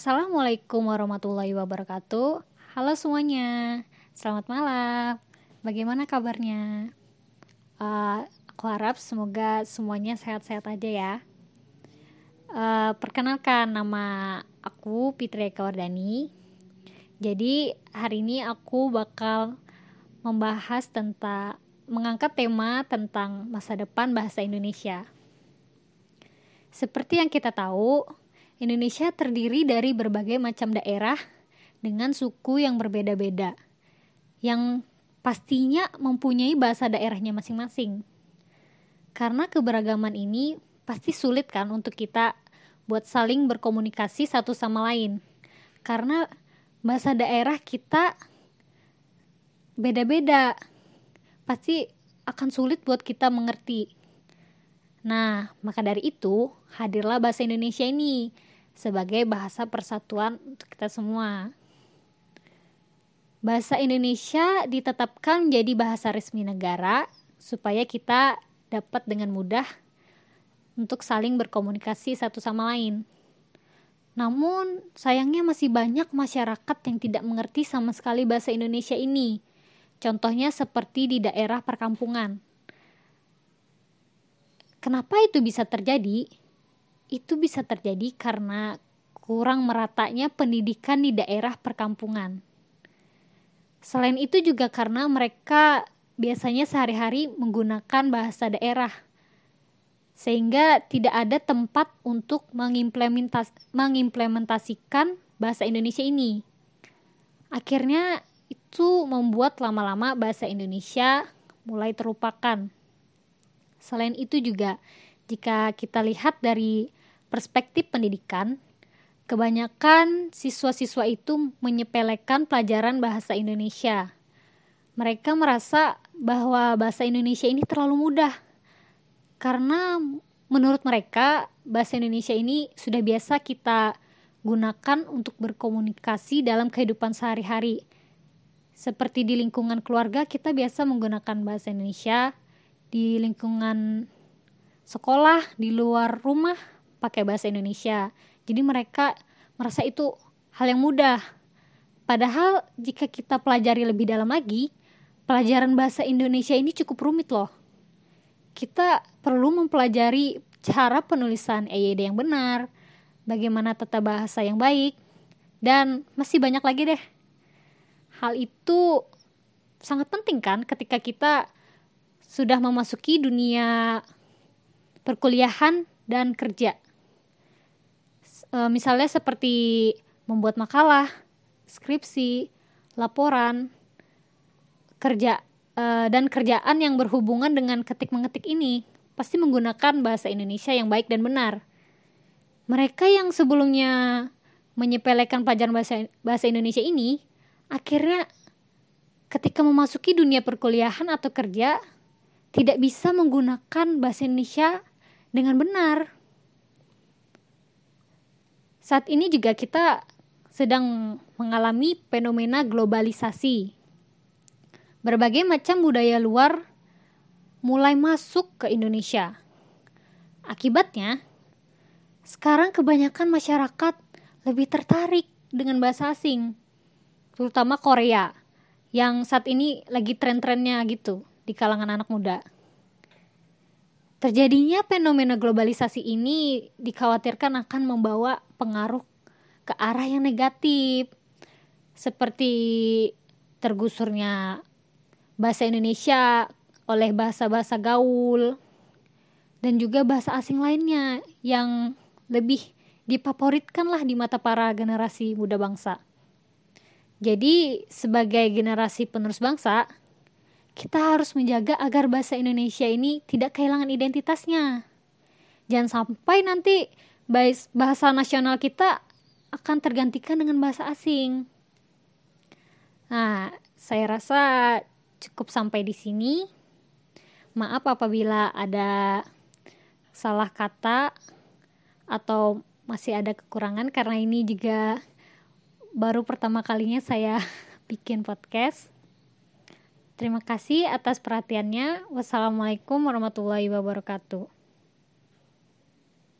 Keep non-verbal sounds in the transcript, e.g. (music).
Assalamualaikum warahmatullahi wabarakatuh. Halo semuanya, selamat malam. Bagaimana kabarnya? Uh, aku harap semoga semuanya sehat-sehat aja ya. Uh, perkenalkan nama aku Fitri Kawardani. Jadi hari ini aku bakal membahas tentang mengangkat tema tentang masa depan bahasa Indonesia. Seperti yang kita tahu, Indonesia terdiri dari berbagai macam daerah dengan suku yang berbeda-beda, yang pastinya mempunyai bahasa daerahnya masing-masing. Karena keberagaman ini pasti sulit kan untuk kita buat saling berkomunikasi satu sama lain. Karena bahasa daerah kita beda-beda. Pasti akan sulit buat kita mengerti. Nah, maka dari itu, hadirlah bahasa Indonesia ini sebagai bahasa persatuan untuk kita semua. Bahasa Indonesia ditetapkan menjadi bahasa resmi negara supaya kita dapat dengan mudah untuk saling berkomunikasi satu sama lain. Namun, sayangnya masih banyak masyarakat yang tidak mengerti sama sekali bahasa Indonesia ini. Contohnya seperti di daerah perkampungan. Kenapa itu bisa terjadi? Itu bisa terjadi karena kurang meratanya pendidikan di daerah perkampungan. Selain itu juga karena mereka biasanya sehari-hari menggunakan bahasa daerah sehingga tidak ada tempat untuk mengimplementas mengimplementasikan bahasa Indonesia ini. Akhirnya itu membuat lama-lama bahasa Indonesia mulai terlupakan. Selain itu juga jika kita lihat dari perspektif pendidikan, kebanyakan siswa-siswa itu menyepelekan pelajaran bahasa Indonesia. Mereka merasa bahwa bahasa Indonesia ini terlalu mudah karena menurut mereka bahasa Indonesia ini sudah biasa kita gunakan untuk berkomunikasi dalam kehidupan sehari-hari. Seperti di lingkungan keluarga kita biasa menggunakan bahasa Indonesia, di lingkungan sekolah, di luar rumah pakai bahasa Indonesia. Jadi mereka merasa itu hal yang mudah. Padahal jika kita pelajari lebih dalam lagi, pelajaran bahasa Indonesia ini cukup rumit loh. Kita perlu mempelajari cara penulisan EYD yang benar, bagaimana tata bahasa yang baik, dan masih banyak lagi deh. Hal itu sangat penting kan ketika kita sudah memasuki dunia perkuliahan dan kerja e, misalnya seperti membuat makalah, skripsi, laporan, kerja e, dan kerjaan yang berhubungan dengan ketik mengetik ini pasti menggunakan bahasa Indonesia yang baik dan benar. Mereka yang sebelumnya menyepelekan pelajaran bahasa bahasa Indonesia ini akhirnya ketika memasuki dunia perkuliahan atau kerja tidak bisa menggunakan bahasa Indonesia dengan benar. Saat ini juga kita sedang mengalami fenomena globalisasi. Berbagai macam budaya luar mulai masuk ke Indonesia. Akibatnya, sekarang kebanyakan masyarakat lebih tertarik dengan bahasa asing, terutama Korea, yang saat ini lagi tren-trennya gitu di kalangan anak muda. Terjadinya fenomena globalisasi ini dikhawatirkan akan membawa pengaruh ke arah yang negatif, seperti tergusurnya bahasa Indonesia oleh bahasa-bahasa gaul, dan juga bahasa asing lainnya yang lebih difavoritkan lah di mata para generasi muda bangsa. Jadi, sebagai generasi penerus bangsa, kita harus menjaga agar bahasa Indonesia ini tidak kehilangan identitasnya. Jangan sampai nanti bahasa nasional kita akan tergantikan dengan bahasa asing. Nah, saya rasa cukup sampai di sini. Maaf apabila ada salah kata atau masih ada kekurangan karena ini juga baru pertama kalinya saya (laughs) bikin podcast. Terima kasih atas perhatiannya. Wassalamualaikum warahmatullahi wabarakatuh.